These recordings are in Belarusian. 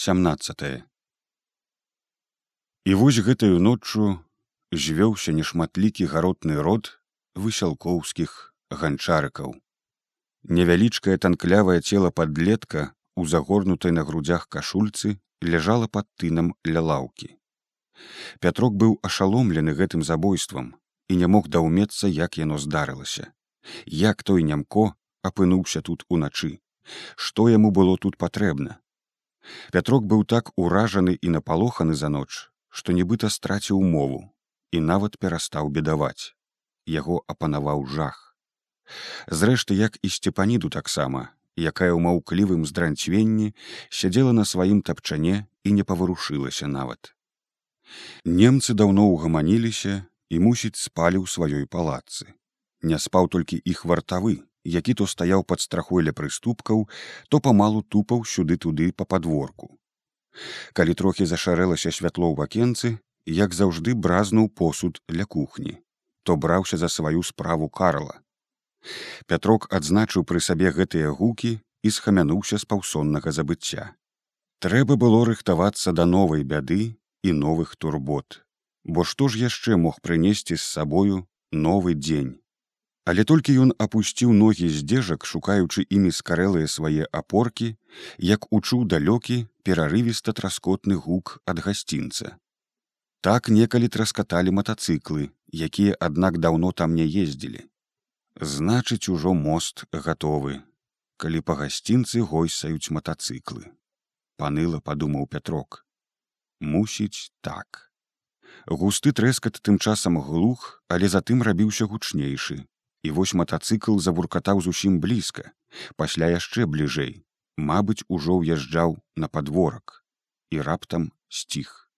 17 і вось гэтаю ноччу звёўся нешматлікі гаротны род высялкоўскіх ганчарыкаў. Невялічкае танклявае цела падлетка у загорнутай на грудзях кашульцы ляжала пад тынам ля лаўкі. Пятрок быў ашаломлены гэтым забойствам і не мог даўмецца як яно здарылася. Як той нямко апынуўся тут уначы? Што яму было тут патрэбна Пятрок быў так уражаны і напалоханы за ноч, што нібыта страціў мову і нават перастаў бедаваць. Яго апанаваў жах. Зрэшты, як і сцепаніду таксама, якая ў маўклівым здранцвенні сядзела на сваім тапчане і не паварушылася нават. Немцы даўно ўгаманіліся і мусіць спалі ў сваёй палацы. Не спаў толькі іх вартавы, які то стаяў пад страхой ля прыступкаў, то памалу тупаў сюды туды па падворку. Калі трохі зашарэлася святло ў вакенцы, як заўжды бразнуў посуд ля кухні, то браўся за сваю справу карла. Пятрок адзначыў пры сабе гэтыя гукі і схамянуўся з паўсоннага забыцця. Трэба было рыхтавацца да новай бяды і новых турбот, бо што ж яшчэ мог прынесці з сабою новы дзень але толькі ён апусціў ногі здзежак шукаючы імі скарэлыя свае апоркі як учуў далёкі перарывіста траскотны гук ад гасцінца. Так некалі траскаталі матацыклы якія аднак даўно там не ездзілі. Значыць ужо мост гатовы калі па гасцінцы гойсаюць матацыклы паныла падумаў пятрок. Мусіць так. Густы трэскат тым часам глух але затым рабіўся гучнейшы і вось матацыкл забуркатаў зусім блізка. Пасля яшчэ бліжэй. Мабыць ужо ўязджаў на падворак. І раптам сціх.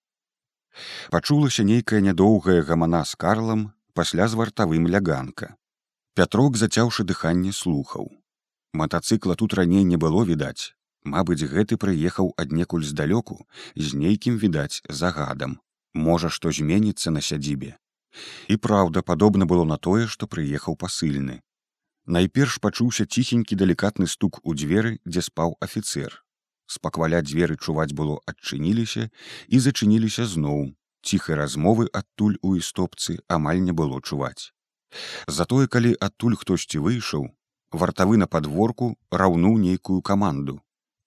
Пачулася нейкая нядоўгая гамана з карлам пасля з вартавым ляганка. Пятрок зацяўшы дыханне слухаў. Матацыкла тут раней не было відаць. Мабыць гэты прыехаў аднекуль здалёку з нейкім відаць загадам. Можа што зменіцца на сядзібе І праўда, падобна было на тое, што прыехаў пасыльны. Найперш пачуўся ціхенькі далікатны стук у дзверы, дзе спаў афіцэр. Спакваля дзверы чуваць было адчыніліся і зачыніліся зноў. Ціхай размовы адтуль у істопцы амаль не было чуваць. Затое, калі адтуль хтосьці выйшаў, вартавы на падворку раўнуў нейкую каманду.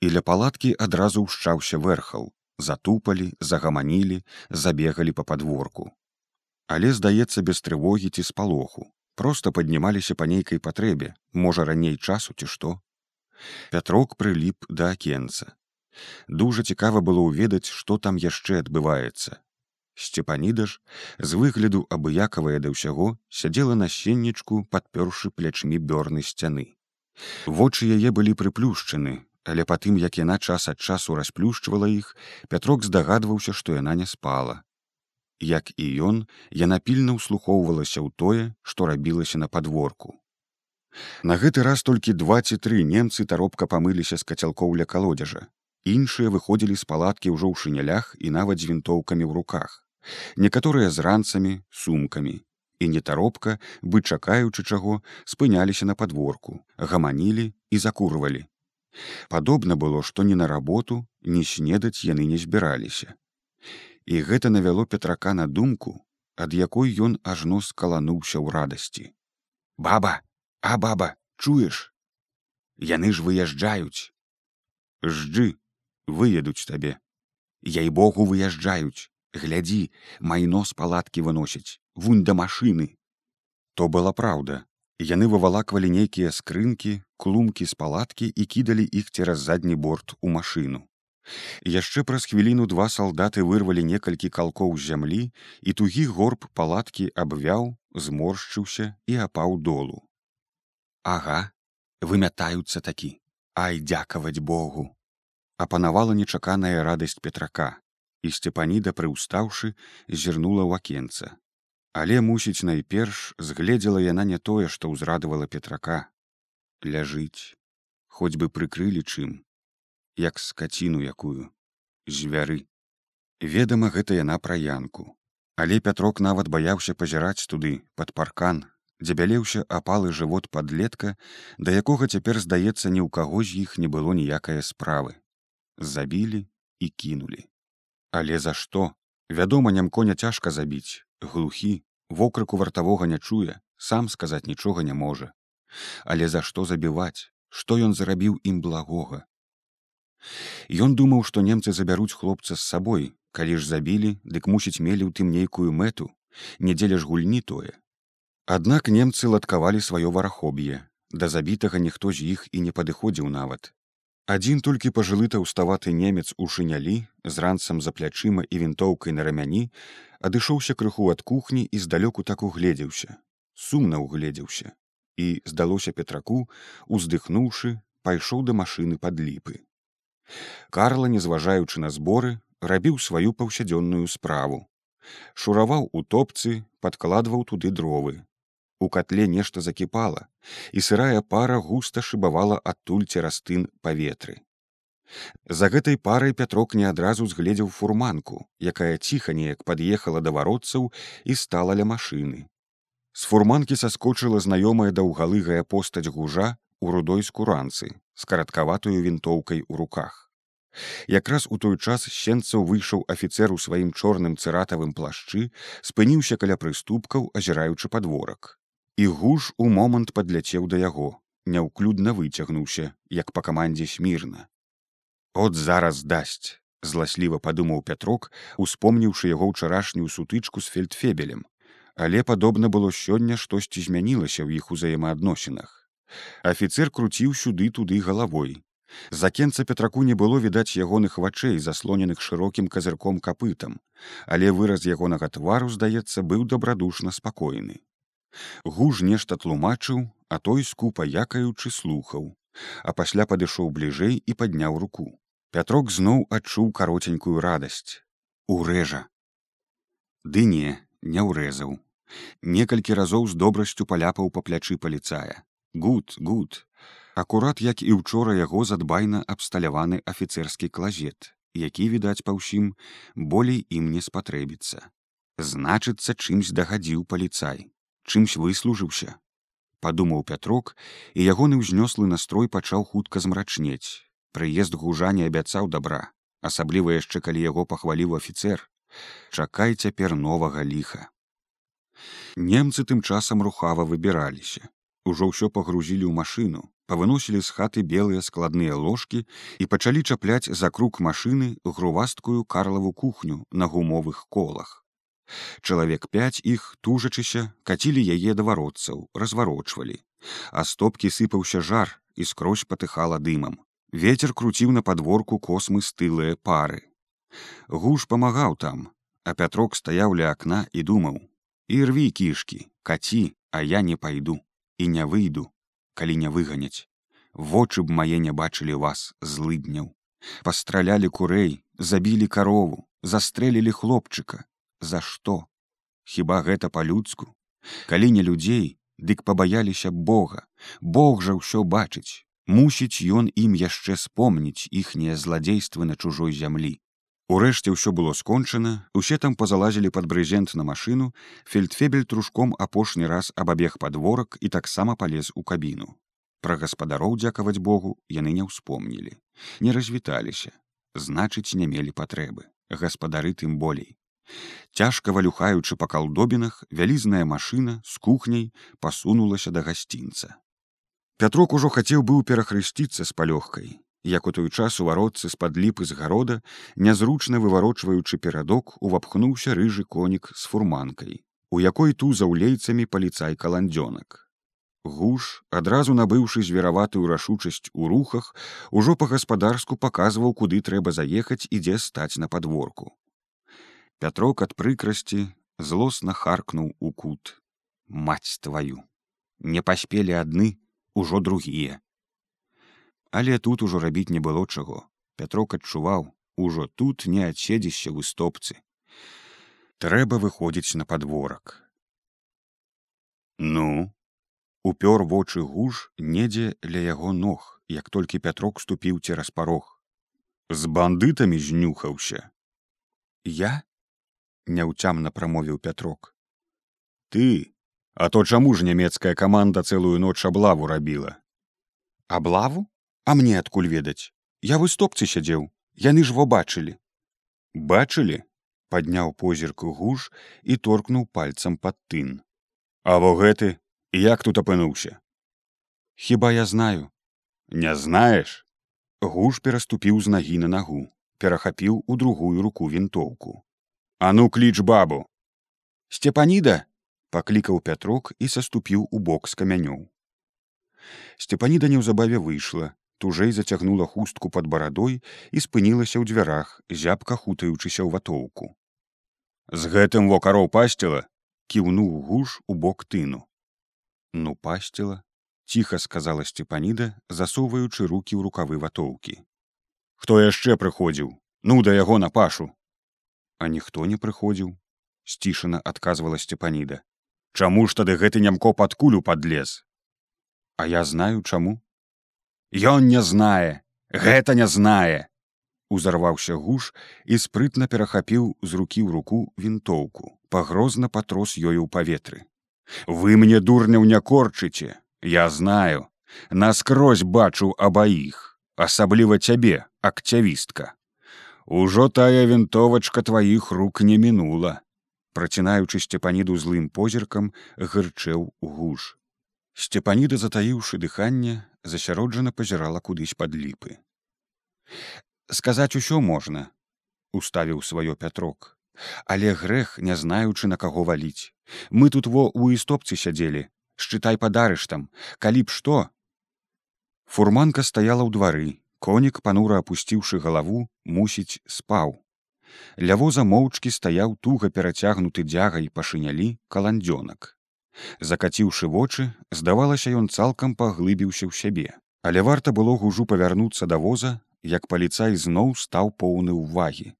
І ля палаткі адразу ўшчаўся вэрхал, затупалі, загаманілі, забегалі па падворку але здаецца без трывогі ці спалоху. Просто паднімаліся па нейкай патрэбе можа раней часу ці што. Пятрок прыліп да акенца. Дужа цікава было ўведаць што там яшчэ адбываецца. Сцепаніда ж з выгляду абыякавая да ўсяго сядзела на сеннічку падпёршы плячмі бёрны сцяны. Вочы яе былі прыплюшчаны але па тым як яна час ад часу расплюшчвала іх пятрок здагадваўся што яна не спала як і ён яна пільна ўслухоўвалася ў тое што рабілася на падворку. На гэты раз толькі два ці тры немцы таропка памыліся з кацялкоў ля калодзежа іншыя выходзілі з палаткі ўжо ў шынялях і нават з вінтоўкамі ў руках. Некаторыя з ранцамі сумкамі. І не таропка бы чакаючы чаго спыняліся на падворку гаманілі і закурвалі. Падобна было што ні на работу ні снедаць яны не збіраліся і гэта навяло петрака на думку ад якой ён ажно скалануўся ў радасці. Баба а баба чуеш? Яны ж выязджаюць! Жджы выедуць табе. Яй богу выязджаюць. Глядзі майно з палаткі выносяць. Вунь да машыны! То была праўда. Яны вывалаквалі нейкія скрынкі клумкі з палаткі і кідалі іх цераз задні борт у машыну яшчэ праз хвіліну два салдаты вырвалі некалькі калкоў з зямлі і тугі горб палаткі абвяў зморшчыўся і апаў долу. Ага вымятаюцца такі. Ай дзякаваць богу! Апанавала нечаканая радасць петрака і сцепаніда прыўстаўшы зірнула ў акенца. Але мусіць найперш згледзела яна не тое што ўзрадавала петрака. Ляжыць хоць бы прыкрылі чым як скаціну якую звяры. Ведама гэта яна пра янку. Але пятрок нават баяўся пазіраць туды под паркан дзе бялеўся апалы жывот подлетка да якога цяпер здаецца ні ў каго з іх не было ніякае справы. Забілі і кінулі. Але за што? Вядома ням коня цяжка забіць. Глухі вокрыку вартавога не чуе сам сказаць нічога не можа. Але за што забіваць? Што ён зарабіў ім благога Ён думаў што немцы забяруць хлопца з сабой калі ж забілі дык мусіць мелі ў тым нейкую мэту недзеля ж гульні тое. Аднак немцы ладкавалі сваё варахоб'е да забітага ніхто з іх і не падыходзіў нават. Адзін толькі пажылы таўставаты немец у шынялі з ранцам за плячыма і вінтоўкай на рамяні адышоўся крыху ад кухні і здалёку так угледзеўся сумна угледзеўся. І здалося петраку уздыхнуўшы пайшоў да машыны пад ліпы Карла не зважаючы на зборы рабіў сваю паўсядзённую справу. Шураваў у топцы падкладваў туды дровы. У котле нешта закіпала і сырая пара густа шыбавала адтуль церастын паветры. За гэтай парай пятрок не адразу згледзеў фурманку якая ціха неяк пад'ехала да варотцаў і стала ля машыны. З фурманкі саскочыла знаёмая даўгалыгая постаць гужа у рудой скуранцы з караткаватую вінтоўкай у руках. Якраз у той час сенцаў выйшаў афіцэр у сваім чорным цыратавым плашчы спыніўся каля прыступкаў азіраючы падворак. І гуш у момант падляцеў да яго няўклюдна выцягнуўся як па камандзе смірна. От зараз дасць зласліва падумаў пятрок успомніўшы яго ўчарашнюю сутычку з фельдфебелем. Але падобна было сёння штосьці змянілася ў іх узаемаадносінах афіцэр круціў сюды туды галавой закенца петраку не было відаць ягоных вачэй заслоненых шырокім казырком капытам але выраз ягонага твару здаецца быў дабрадушна спакойны Гуж нешта тлумачыў, а той скупа якаючы слухаў, а пасля падышоў бліжэй і падняў руку. Пятрок зноў адчуў кароценькую радасць. Урэжа. Ды не, не ўрэзаў. Некалькі разоў з добрасцю паляпаў па плячы паліцая. Гуд, гуд. Акурат, як і учора яго задбайна абсталяваны афіцэрскі клазет, які, відаць, па ўсім, болей ім не спатрэбіцца. Значыцца, чымсь дагадзіў паліцай чымсь выслужыўся падумаў пятрок і ягоны ўзнёслы настрой пачаў хутка змрачнець прыезд гужа не абяцаў добра асабліва яшчэ калі яго пахваліў афіцэр чакай цяпер новага ліха немцы тым часам рухава выбіраліся ужо ўсё пагрузілі ў машыну павыносілі з хаты белыя складныя ложкі і пачалі чапляць за круг машыны грувасткую карлаву кухню на гумовых колах. Чалавек пяць іх тужачыся кацілі яе да варотцаў разварочвалі. А стопкі сыпаўся жар і скрозь патыхала дымам. Ветер круціў на падворку космы стылыя пары. Гуш памагаў там а пятрок стаяў ля акна і думаў ірві кішкі каці а я не пайду і не выйду калі не выганяць. Вочы б мае не бачылі вас злыдняў. Пастралялі курэй забілі карову застрэлілі хлопчыка. За што? Хіба гэта по-людску калі не людзей дык пабаяліся бога. Бог жа ўсё бачыць. Мусіць ён ім яшчэ спомніць іхнія зладзействы на чужой зямлі Урэшце ўсё было скончана усе там пазалазілі пад брызент на машыну фельдфебель трушком апошні раз абабег падворак і таксама палез у кабіну. Пра гаспадароў дзякаваць богу яны не ўспомнілі не развіталіся значыць не мелі патрэбы гаспадары тым болей. Цяжка валюхаючы па калдобінах, вялізная машына з кухняй пасунулася да гасцінца. Пятрок ужо хацеў быў перахрысціцца з палёгкай, як у той час у варотцы з-пад ліпы з гарода, нязручна выварочваючы перадок, увапхнуўся рыжы конік з фурманкай, у якой ту за ўлейцамі паліцай каландзёнак. Гуш, адразу набыўшы звераватую рашучасць у рухах, ужо па-гаспадарску паказваў, куды трэба заехаць і дзе стаць на падворку. Пятрок ад прыкрасці злосна харкнуў у кут маць тваю не паспелі адны ужо другія але тут ужо рабіць не было чаго. Пятрок адчуваў ужо тут не адседзішся ў стопцы. Трэба выходзіць на падворак. Ну? Упёр вочы гуж недзе ля яго ног як толькі пятрок ступіў цераз парог. З бандытамі знюхаўся. Я? Няўцямна прамовіў пятрок. Ты? А то чаму ж нямецкая каманда цэлую ноч аблаву рабіла? Аблаву а мне адкуль ведаць? Я выстопцы сядзеў яны ж во бачылі. Бачылі? Падняў позірк гуш і торкнуў пальцам пад тын. А во гэты як тут апынуўся? Хіба я знаю? Не знаеш? Гуш пераступіў з нагі на нагу перахапіў у другую руку вінтоўку. А ну кліч бабу! Сцепаніда! Паклікаў пятрок і саступіў у бок з камянёў. Сцепаніда неўзабаве выйшла тужэй зацягнула хустку пад барадой і спынілася ў дзвярах зябка хутаючыся ў ватоўку. З гэтым вокароў пасціла кіўнуў гуш у бок тыну. Ну пасціла ціха сказала сцепаніда засоўваючы руки ў рукавы ватоўкі. Хто яшчэ прыходзіў? Ну да яго на пашу! А ніхто не прыходзіў сцішана адказвала сцепаніда чаму ж тады гэты нямко пад кулю падлез? А я знаю чаму ён не знае гэта не знае. Узарваўся гуш і спрытна перахапіў з рукі ў руку вінтоўку пагрозна патрос ёю ў паветры. Вы мне дурняў не корчыце я знаю. Наскрозь бачу абаіх асабліва цябе акцявістка ужо тая вінтовачка тваіх рук не мінула працінаючы сцепаніду злым позіркам гырчэў гуш сцепаніда затаіўшы дыханне засяроджана пазірала кудысь пад ліпы сказаць усё можна уставіў сваё пятрок. Але грэх не знаючы на каго валіць. Мы тут во у істопцы сядзелі. Шчытай падарыш там калі б што фурманка стаяла ў двары. Конік панура апусціўшы галаву мусіць спаў. Ля воза моўчкі стаяў туга перацягнуты дзягай пашынялі каландзёнак закаціўшы вочы здавалася ён цалкам паглыбіўся ў сябе. Але варта было гужу павярнуцца да воза як паліцай зноў стаў поўны ўвагі.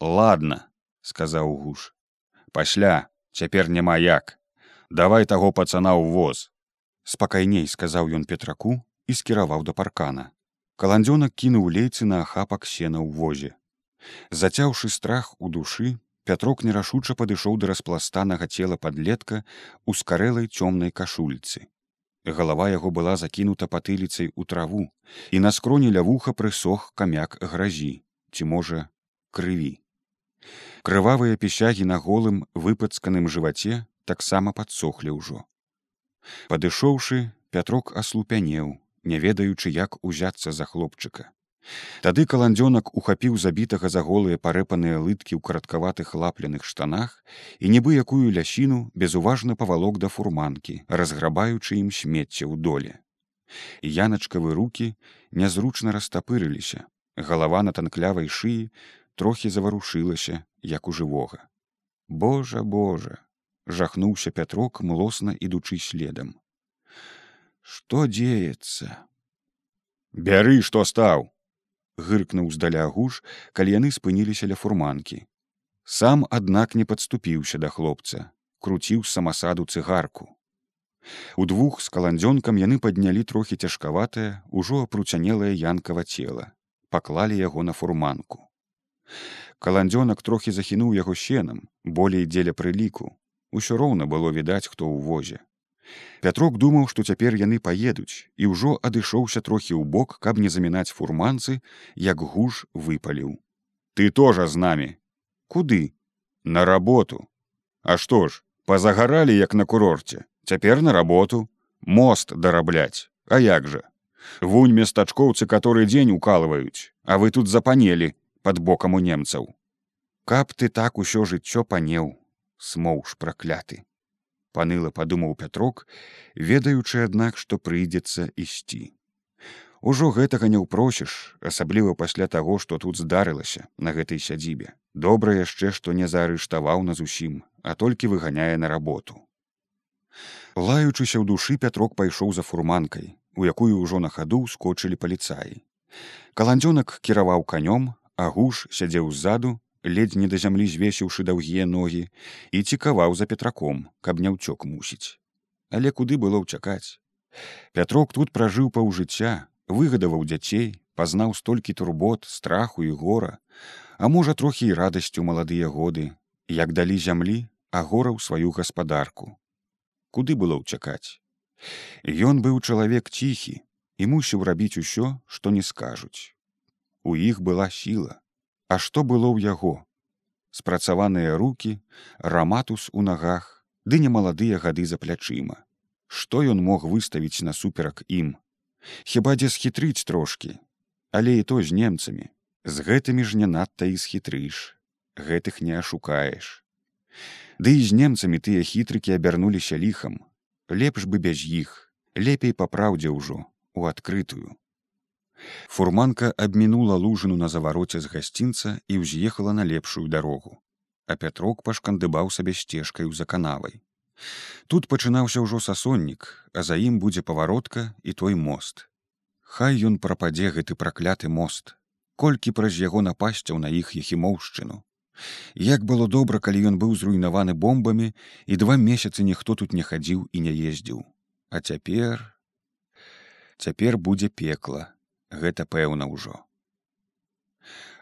Ладно сказаў гуш пасля цяпер няма як. Давай таго пацана ў воз спакайней сказаў ён петраку і скіраваў да паркана. Каландзёнак кінуў лейцы на ахапак сена ў возе. Зацяўшы страх у душы пятрок нерашуча падышоў да распластанага цела падлетка у скарэлай цёмнай кашульцы галава яго была закінута патыліцай у траву і на скроні ля вуха прысох камяк гразі ці можа крыві крывавыя пісягі на голым выпацканым жываце таксама падсохлі ўжо. Падышоўшы, пятрок аслупянеў, не ведаючы, як узяцца за хлопчыка. Тады каландзёнак ухапіў забітага за голыя парэпаныя лыткі ў караткаватых лапляных штанах і нібы якую лясіну безуважна павалок да фурманкі, разграбаючы ім смецце ў доле. Яначкавы руки нязручна растапырыліся, галава на танклявай шыі трохі заварушылася, як у жывога. Божа Божа, жахнуўся пятрок млосна ідучы следам что дзеецца бяры што стаў гыркнуў здаля гуш калі яны спыніліся ля фурманкі. Сам аднак не падступіўся да хлопца круціў самасаду цыгарку. Удвух з каландзёнкам яны паднялі трохі цяжкаватае ўжо апруцянелае янкава цела паклалі яго на фурманку. Каландзёнак трохі захінуў яго сенам болей дзеля прыліку. Усё роўна было відаць хто ў возе пятрок думаў што цяпер яны паедуць і ўжо адышоўся трохі ў бок каб не замінаць фурманцы як гуш выпаліў ты тоже з намі куды на работу а што ж пазагаралі як на курорце. Цяпер на работу. Мост дарабляць а як жа? Вунь местачкоўцы который дзень укалываюць а вы тут запанелі под бокам у немцаў каб ты так усё жыццё панеў смоўж пракляты паныла падумаў пятрок ведаючы аднак што прыйдзецца ісці. Ужо гэтага не ўпросіш асабліва пасля таго што тут здарылася на гэтай сядзібе. Добра яшчэ што не заарыштаваў на зусім а толькі выганяе на работу лаючыся ў душы пятрок пайшоў за фурманкай у якую ўжо на хаду скочылі паліцаі. Каландзёнак кіраваў канём а гуш сядзеў ззаду ледзь не да зямлі звесіўшы даўгія ногі і цікаваў за петраком каб не ўцёк мусіць. Але куды было ўцякаць? Пятрок тут пражыў паўжыцця выгадаваў дзяцей пазнаў столькі турбот страху і гора. А можа трохі і радасцю маладыя годы. Як далі зямлі агораў сваю гаспадарку. Куды было ўцякаць? Ён быў чалавек ціхі і мусіў рабіць усё што не скажуць. У іх была сіла А што было ў яго? Спрацаваныя руки раматус у нагах ды немаладыя гады за плячыма. Што ён мог выставіць насуперак ім? Хіба дзе схітрыць трошки але і то з немцамі. З гэтымі ж не надта і схітрыш. Гэтых не ашукаеш. Ды і з немцамі тыя хітрыкі абярнуліся ліхам. Лепш бы без іх. Лепей па праўдзе ўжо у адкрытую фурманка абмінула лужыну на завароце з гасцінца і ўз'ехала на лепшую дарогу а пятрок пашкандыбаў сабе сцежкаю за канавай тут пачынаўся ўжо сасоннік а за ім будзе паваротка і той мост. Хай ён прападзе гэты пракляты мост. Колькі праз яго напасцяў на іх ехімоўшчыну як было добра калі ён быў зруйнаваны бомбамі і два месяцы ніхто тут не хадзіў і не ездзіў. А цяпер цяпер будзе пекла гэта пэўна ўжо.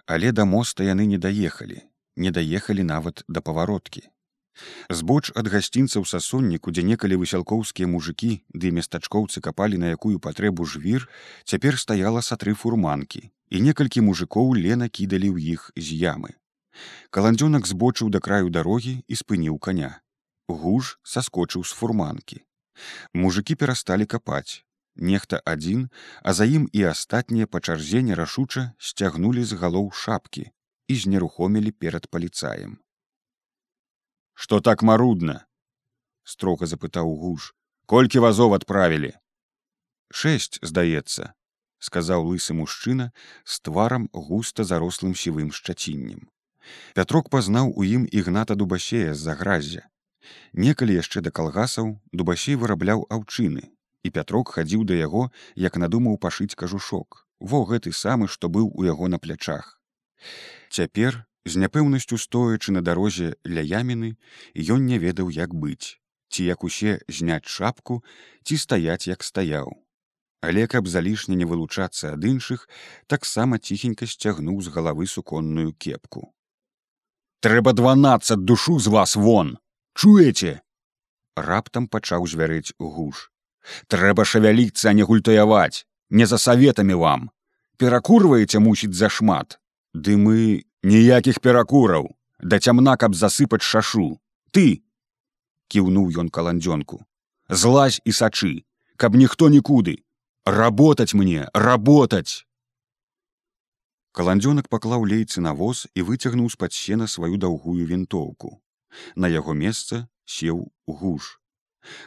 Але да моста яны не даехалі не даехалі нават да павароткі. Збоч ад гасцінцаў сасонніку дзе некалі высялкоўскія мужикі ды местачкоўцы капалі на якую патрэбу жвір цяпер стаяла са тры фурманкі і некалькі мужикоў лена кідалі ў іх з ямы. Каландзёнак збочыў да краю дарогі і спыніў коня гуж саскочыў з фурманкі. Мужикі перасталі капаць нехта адзін а за ім і астатнія па чарзе нерашуча сцягнулі з галоў шапкі і знерухомілі перад паліцаем что так марудна строга запытаў гуж колькі вазов адправілі шэсць здаецца сказаў лысы мужчына з тварам густа зарослым сівым шчаціннем. Пятрок пазнаў у ім ігната дубасея з-за гразя некалі яшчэ да калгасаў дубасей вырабляў аўчыны і пятрок хадзіў да яго як надумаў пашыць кажушок. Во гэты самы што быў у яго на плячах. Цяпер з няпэўнасцю стоячы на дарозе ля яміны ён не ведаў як быць. Ці як усе зняць шапку ці стаяць як стаяў. Але каб залішне не вылучацца ад іншых таксама ціхенька сцягнуў з галавы суконную кепку. Трэба дванаццаць душу з вас вон! Чуеце? Раптам пачаў звярэць гуш трэба шавяліцца не гультаяваць. Не за саветамі вам. Перакурваеце мусіць зашмат. Ды мы ніякіх перакураў. Да цямна каб засыпаць шашу. Ты! Кіўнуў ён каландзёнку. Злазь і сачы каб ніхто нікуды. Работаць мне работаць! Каландзёнак паклаў лейцы на воз і выцягнуў з-пад сена сваю даўгую вінтоўку. На яго месца сеў гуш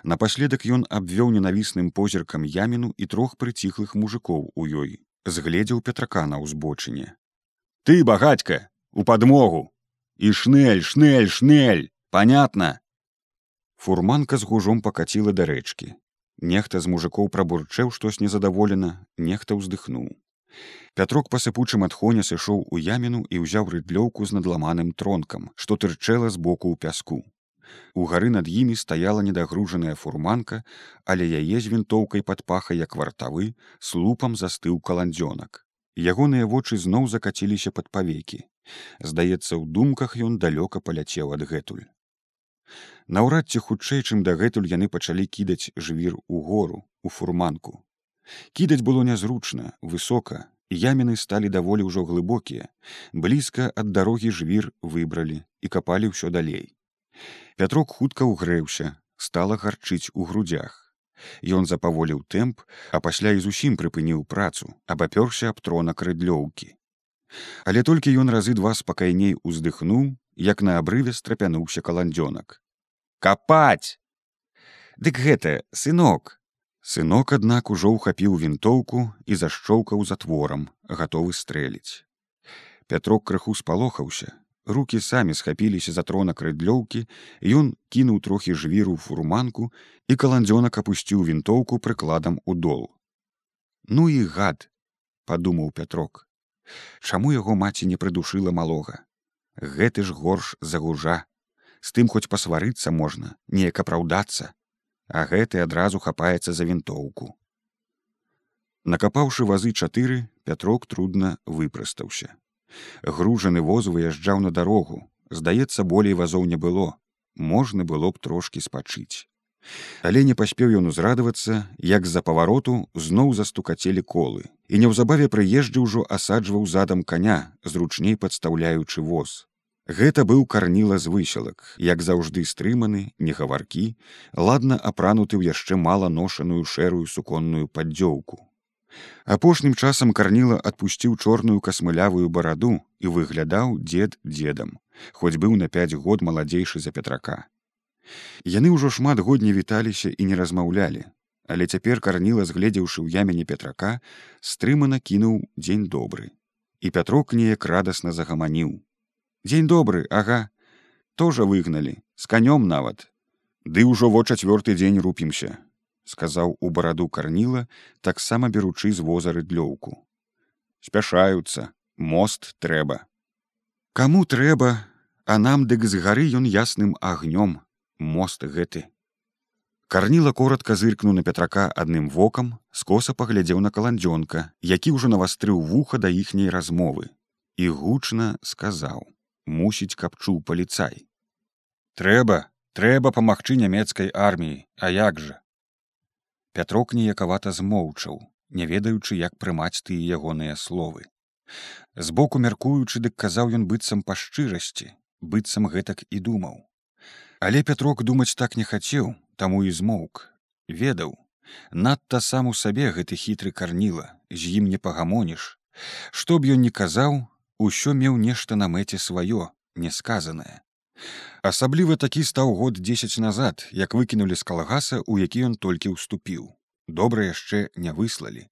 Напаследак ён абвёў ненавісным позіркам яміну і трох прыціхлых мужикоў у ёй, згледзеў петрака на ўзбочыне. Ты багацька, у падмогу! І шнель, шнель, шнель, понятно. Фурманка з гужом пакаціла да рэчкі. Нехта з мужикоў прабурчэў штось незадаволена, нехта ўздыхнуў. Пятрок па сыпучым адхоне сышоў у яміну і ўзяў рыдлёўку з надламаным тронкам, што тырчэла з боку ў пяску. У гары над імі стаяла недагружаная фурманка, але яе з вінтоўкай пад паха як вартавы слупам застыў каландзёнак. Ягоныя вочы зноў закаціліся пад павекі. Здаецца, у думках ён далёка паляцеў адгэтуль. Наўрад ці хутчэй, чым дагэтуль яны пачалі кідаць жвір у гору у фурманку. Кідаць было нязручна, высока, яміны сталі даволі ўжо глыбокія, блізка ад дарогі жвір выбралі і капалі ўсё далей. Пятрок хутка ўгрэўся, стала гарчыць у грудях. Ён запаволіў тэмп, а пасля і зусім прыпыніў працу, абапёрся аб тронак рыдлёўкі. Але толькі ён разы два спакайней уздыхнуў, як на абрыве страпянуўся каландзёнак. Капаць! Дык гэта сынок. Сынок, аднак ужо ўхапіў вінтоўку і зашчоўкаў затворам, гатовы стрэліць. Пятрок крыху спалохаўся, руки самі схапіліся за тронак рыдлёўкі ён кінуў трохі жвіру фурманку і каландзёнак апусціў вінтоўку прыкладам у дол. Ну і гад падумаў пятрок. Чаму яго маці не прыдушыла малога? Гэты ж горш загужа. З тым хоць пасварыцца можна неяк апраўдацца а гэты адразу хапаецца за вінтоўку. Накапаўшы вазы чатыры пятрок трудна выпрастаўся гружаны воз выязджаў на дарогу здаецца болей вазоў не было можна было б трошки спачыць але не паспеў ён узрадавацца як з-за павароту зноў застукацелі колы і неўзабаве прыезджы ўжо асаджваў задам каня, зручней падстаўляючы воз. Гэта быў карніла з высілак, як заўжды стрыманы, негаваркі, ладна апрануты ў яшчэ мала ношаную шэрую суконную паддзёўку. Апошнім часам карніла адпусціў чорную касмылявую бараду і выглядаў дзед дзедам, хоць быў на пяць год маладзейшы за пятрака. Яны ўжо шмат год не віталіся і не размаўлялі, але цяпер карніла згледзеўшы ў ямені пятрака стрымана кінуў дзень добры і пятрок неяк радасна загаманіў. Дзень добры ага тоже выгналі с канём нават. Ды ўжо во чацвёрты дзень рупімся сказаў у бараду карніла таксама беручы з воза рыдлёўку спяшаюцца мост трэба каму трэба? А нам дык з гары ён ясным агнём. Мост гэты. Карніла коротко зыркнуў на пятрака адным вокам, скоса паглядзеў на каландзёнка, які ўжо навастрыў вуха да іхняй размовы і гучна сказаў: мусіць, каб чуў паліцай. Трэба, трэба памагчы нямецкай арміі, а як жа. Пятрок неякавата змоўчаў, не ведаючы, як прымаць тыя ягоныя словы. Збоку мяркуючы, дык казаў ён быццам па шчырасці, быццам гэтак і думаў. Але пятрок думаць так не хацеў, таму і змоўк ведаў надта сам у сабе гэты хітры карніла з ім не пагамоніш што б ён не казаў усё меў нешта на мэце сваё несказанае асабліва такі стаў год дзесяць назад як выкінулі з калгаса у які ён толькі ўступіў. Добра яшчэ не выслалі.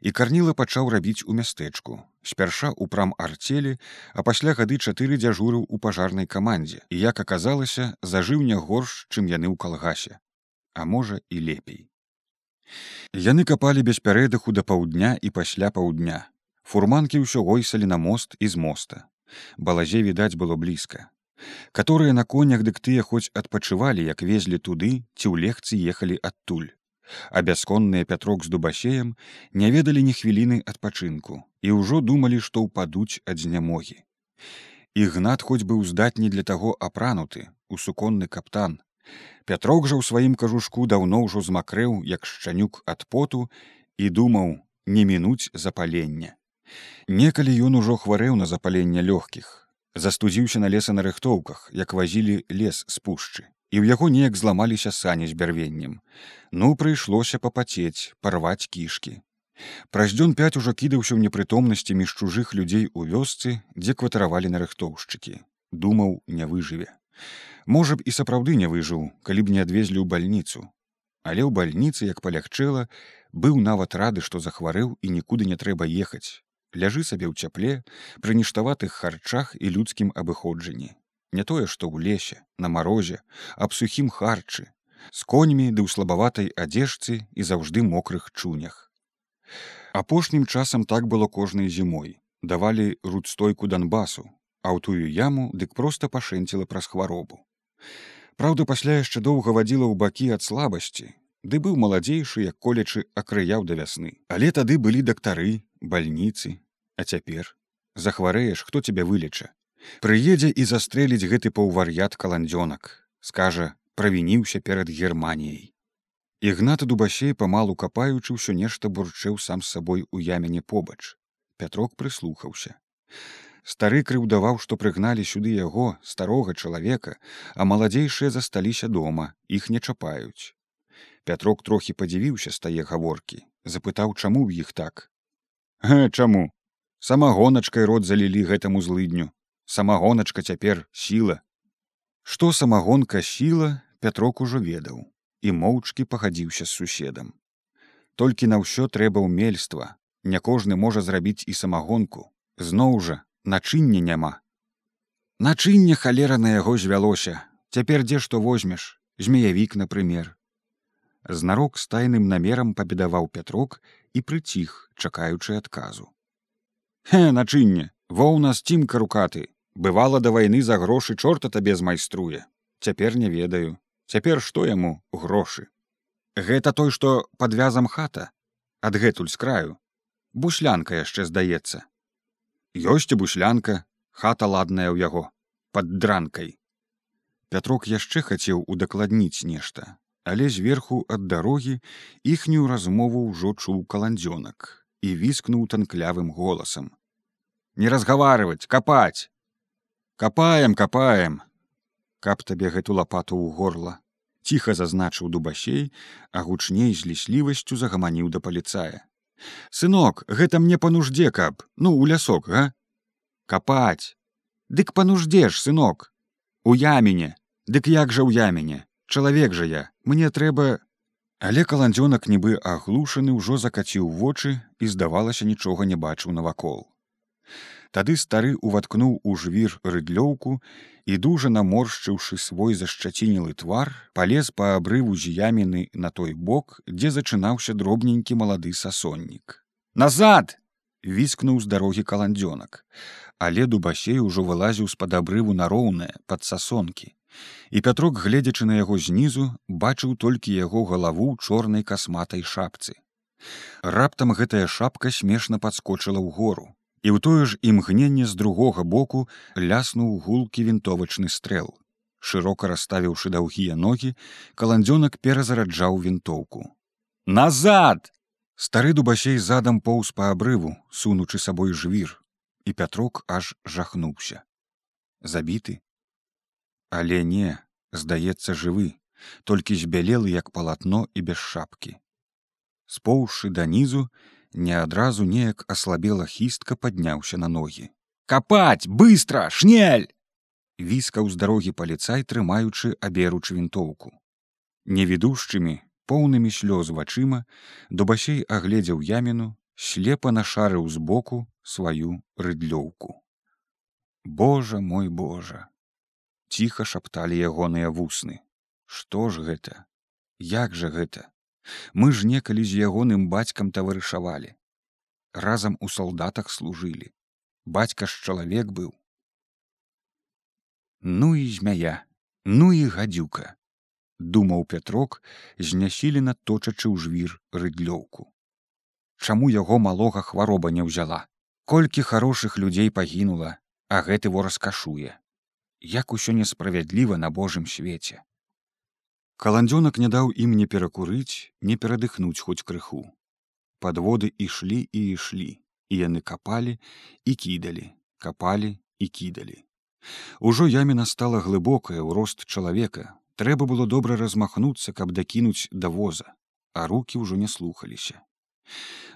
І карніла пачаў рабіць у мястэчку. Спярша ў прам арцелі а пасля гады чатыры дзяжурыў у пажарнай камандзе. І як аказалася зажыў не горш чым яны ў калгасе а можа і лепей. Яны капалі без пярэдыху да паўдня і пасля паўдня. Фурманкі ўсё гойсалі на мост і з моста. Балазе відаць было блізка которые на конях дык тыя хоць адпачывалі як везлі туды ці ў лекцы ехалі адтуль. А бясконныя пятрок з дубасеем не ведалі ні хвіліны адпачынку і ўжо думалі што ўпадуць ад знямогі. Ігнат хоць быў здатні для таго апрануты у суконны каптан. Пятрок жа ў сваім кажушку даўно ўжо змакрэў як шчанюк ад поту і думаў не мінуць запалення. Некалі ён ужо хварэў на запаленне лёгкіх застудзіўся на лесанарыхтоўках як вазілі лес з пушчы і ў яго неяк зламаліся сані з бярвеннем. Ну прыйшлося папацець, парваць кішкі. Праз дзён пяць ужо кідаўся ў непрытомнасці між чужых людзей у вёсцы, дзе кватаравалі нарыхтоўшчыкі. думаў не выжыве. Можа б і сапраўды не выжыў, калі б не адвезлі ў бальніцу. Але ў бальніцы, як палягчэла, быў нават рады, што захварэў і нікуды не трэба ехаць. Ляжы сабе ў цяпле, пры ніштаватых харчах і людскім абыходжанні не тое што ў лесе на марозе аб сухім харчы з коньмі ды ў слабаватай адзежцы і заўжды мокрых чунях. Апошнім часам так было кожнай зімой давалі рудстойку данбасу а ў тую яму дык проста пашэнціла праз хваробу Праўда пасля яшчэ доўга вадзіла ў бакі ад слабасці ды быў маладзейшы як колечы акрыяў да вясны але тады былі дактары бальніцы а цяпер захварэеш хто цябе вылеча Прыедзе і застрэліць гэты паўвар'ят каландзёнак, скажа, правініўся перад германіяй. Ігнат дубасей памалу капаючы ўсё нешта бурчэў сам з сабой у ямяне побач. Пятрок прыслухаўся. Стары крыўдаваў, што прыгналі сюды яго старога чалавека, а маладзейшыя засталіся дома, іх не чапаюць. Пятрок трохі падзівіўся стае гаворкі, запытаў, чаму ў іх так. Гэ, чаму? Самагоначкай рот залілі гэтаму злыдню, самагоначка цяпер сіла. Што самагонка сіла пятрок ужо ведаў і моўчкі пагадзіўся з суседам. Толькі на ўсё трэба ўмельства. Не кожны можа зрабіць і самагонку. Зноў жа начыння няма. Начынне халера на яго звялося. Цяпер дзе што возьмеш? Змеявік напрымер знарок з тайным намерам пабедаваў пятрок і прыціх чакаючы адказу. Хе начынне во ў нас цімка рукаты. Бывала да вайны за грошы чорта табе змайструе. Цяпер не ведаю. Цяпер што яму грошы? Гэта той што пад вязам хата адгэтуль з краю. Буслянка яшчэ здаецца. Ёсць і буслянка хата ладная ў яго под дранкай пятрок яшчэ хацеў удакладніць нешта але зверху ад дарогі іхнюю размову ўжо чуў каландзёнак і віскнуў танклявым голасам. Не разгаварваць капаць! Капаем капаем! Каб табе гэту лапату ў горла ціха зазначыў дубасей а гучней з ліслівасцю загаманіў да паліцая. Сынок гэта мне па нуждзе каб ну у лясок га? Капаць! Дык па нуждзеш сынок! У яміне! Дык як жа ў яміне? Чалавек жа я мне трэба але каландзёнак нібы аглушаны ўжо закаціў вочы і здавалася нічога не бачыў навакол Тады стары уваткнуў у жвір рыдлёўку і дужа наморшчыўшы свой зашчацінілы твар, палез па абрыву з'яміны на той бок, дзе зачынаўся дробненькі малады сасоннік. Назад! віскнуў з дарогі каландзёнак, але дубасей ужо вылазіў з-пад абрыву нароўнае пад сасонкі. І пятрок, гледзячы на яго знізу, бачыў толькі яго галаву чорнай касматай шапцы. Раптам гэтая шапка смешна падскочыла ў гору і ў тое ж імгненне з другога боку ляснуў гулкі вінтовачны стрэл. Шырока расставіўшы даўгія ногі, каландзёнак перазараджаў вінтоўку. Назад! Стары дубасей задам поўз па абрыву, сунучы сабой жвір, і пятрок аж жахнуўся. Забіты. Але не, здаецца жывы, толькі збялелы як палатно і без шапкі. Споўшы данізу, не адразу неяк аслабела хістка падняўся на ногі. Капаць! Быстро шнель! Віскаў з дарогі паліцай трымаючы аберучы вінтоўку. Невідушчымі поўнымі слёз вачыма дубасей агледзеў яміну слепа нашарыў збоку сваю рыдлёўку. Божа мой Божа ціха шапталі ягоныя вусны што ж гэта як жа гэта Мы ж некалі з ягоным бацькам таварышавалі. Разам у салдатах служылі. Бацька ж чалавек быў. Ну і змяя, ну і гадзюка, думаў Пятрок, знясілена точачы ў жвір рыдлёўку. Чаму яго малога хвароба не ўзяла? Колькі харошых людзей пагінула, а гэты во раскашуе. Як усё несправядліва на Божым свеце. Каландзёнак не даў ім не перакурыць не перадыхнуць хоць крыху. Подводы ішлі і ішлі і яны капалі і кідалі капалі і кідалі. Ужо яміна стала глыбокая ў рост чалавека. Трэба было добра размахнуцца каб дакінуць да воза а руки ўжо не слухаліся.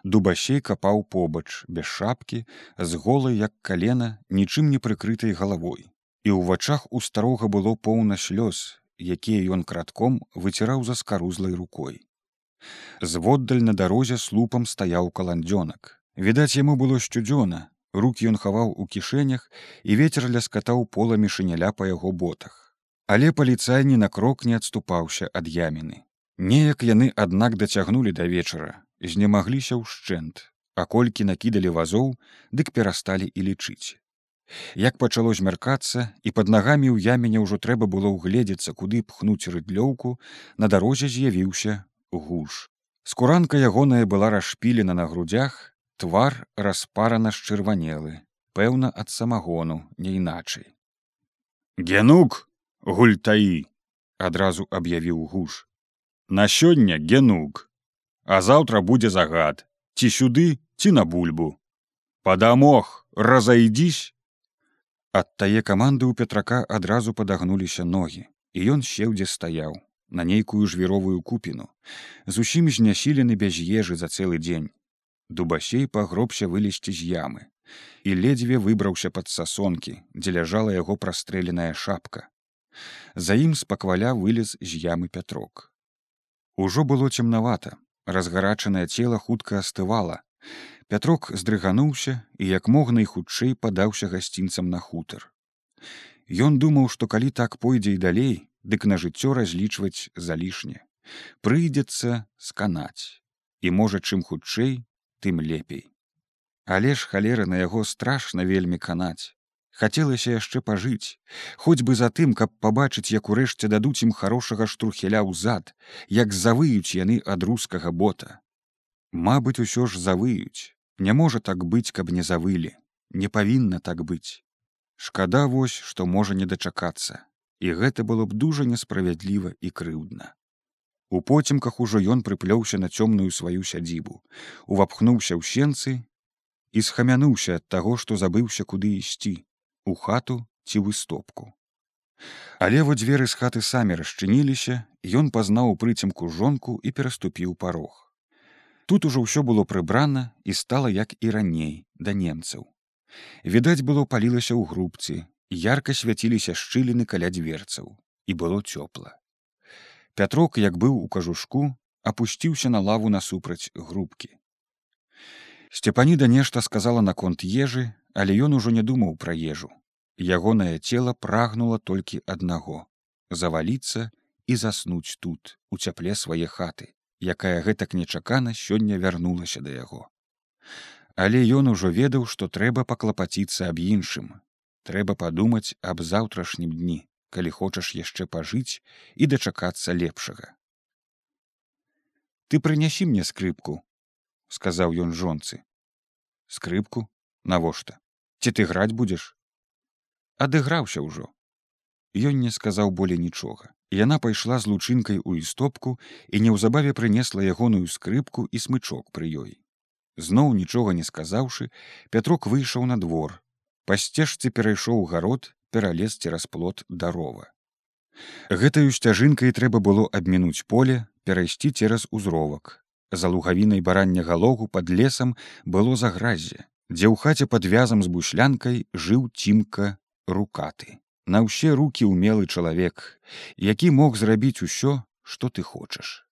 Дубасей капаў побач без шапкі з голай як калена нічым не прыкрытай галавой і ў вачах у старога было поўна слёз якія ён кратком выціраў за скарузлай рукой. Зводдаль на дарозе слупам стаяў каландзёнак. Відаць, яму было сцюдзёна, руки ён хаваў у кішэнях і ветер ляскатаў поламі шыняля па яго ботах. Але паліцай ні на крок не адступаўся ад яміны. Неяк яны, аднак дацягнулі да вечара, знемагліся ўшчэнт, а колькі накідалі вазоў, дык перасталі і лічыць. Як пачало змяркацца і пад нагамі ў яміне ўжо трэба было ўгледзецца, куды пхнуць рыдлёўку, на дарозе з'явіўся гуш. Скуранка ягоная была расшпілена на грудях, твар распарана шчырванелы, пэўна ад самагону не іначай. Генук гультаі адразу аб'явіў гуш. На сёння генук, а заўтра будзе загад, ці сюды, ці на бульбу. Падамог, разайдзісь, Ад тае каманды ў петрака адразу падагнуліся ногі, і ён сеў дзе стаяў на нейкую жвіровую купіну, зусім знясілены без ежы за цэлы дзень. Дубасей пагробся вылезці з ямы і ледзьве выбраўся пад сасонкі, дзе ляжала яго прастрэленая шапка. За ім спакваля вылез з ямы пятрок. Ужо было цемнавата, разгарачанае цела хутка астывала, Пятрок здрыгануўся і як мог найхутчэй падаўся гасцінцам на хутар. Ён думаў, што калі так пойдзе і далей, дык на жыццё разлічваць залішне. Прыйдзецца сканаць. І можа, чым хутчэй, тым лепей. Але ж халеры на яго страшна вельмі канаць. Хацелася яшчэ пажыць, хоць бы за тым, каб пабачыць, як урэшце дадуць ім хорошага штурхеля ў зад, як завыюць яны ад рускага бота. Мабыць, усё ж завыюць, Не можа так быць, каб не завылі, не павінна так быць. Шкада вось, што можа не дачакацца, і гэта было б дужа несправядліва і крыўдна. У поцемках ужо ён прыплёўся на цёмную сваю сядзібу, увапхнуўся ў сенцы і схамянуўся ад таго, што забыўся куды ісці у хату ці выстопку. Але во дзверы з хаты самі расчыніліся, ён пазнаў у прыцемку жонку і пераступіў парог. Тут ужо ўсё было прыбрана і стала як і раней да немцаў. Відаць было палілася ў грубцы, ярка свяціліся шчыліны каля дзверцаў і было цёпла. Пятрок, як быў у кажушку, апусціўся на лаву насупраць грубкі. Сцепаніда нешта сказала наконт ежы, але ён ужо не думаў пра ежу. Ягонае цела прагнула толькі аднаго заваліцца і заснуць тут у цяпле свае хаты, якая гэтак нечакана сёння вярнулася да яго. Але ён ужо ведаў, што трэба паклапаціцца аб іншым, трэба падумаць аб заўтрашнім дні калі хочаш яшчэ пажыць і дачакацца лепшага. Ты прынясі мне скрыпку, сказаў ён жонцы. Скрыпку навошта ці ты граць будзеш адыграўся ўжо Ён не сказаў болей нічога яна пайшла з лучынкай у істопку і неўзабаве прынесла ягоную скрыпку і смычок пры ёй зноў нічога не сказаўшы пятрок выйшаў на двор па сцежцы перайшоў гарод пералез цераз плот дарова. Гэтаю сцяжынкай трэба было абмінуць поле, перайсці цераз узровак. За лугавінай барання галогу пад лесам было заграззе, дзе ў хаце пад вязам з бушлянкай жыў цімка рукаты. На ўсе рукі ўмелы чалавек, які мог зрабіць усё, што ты хочаш.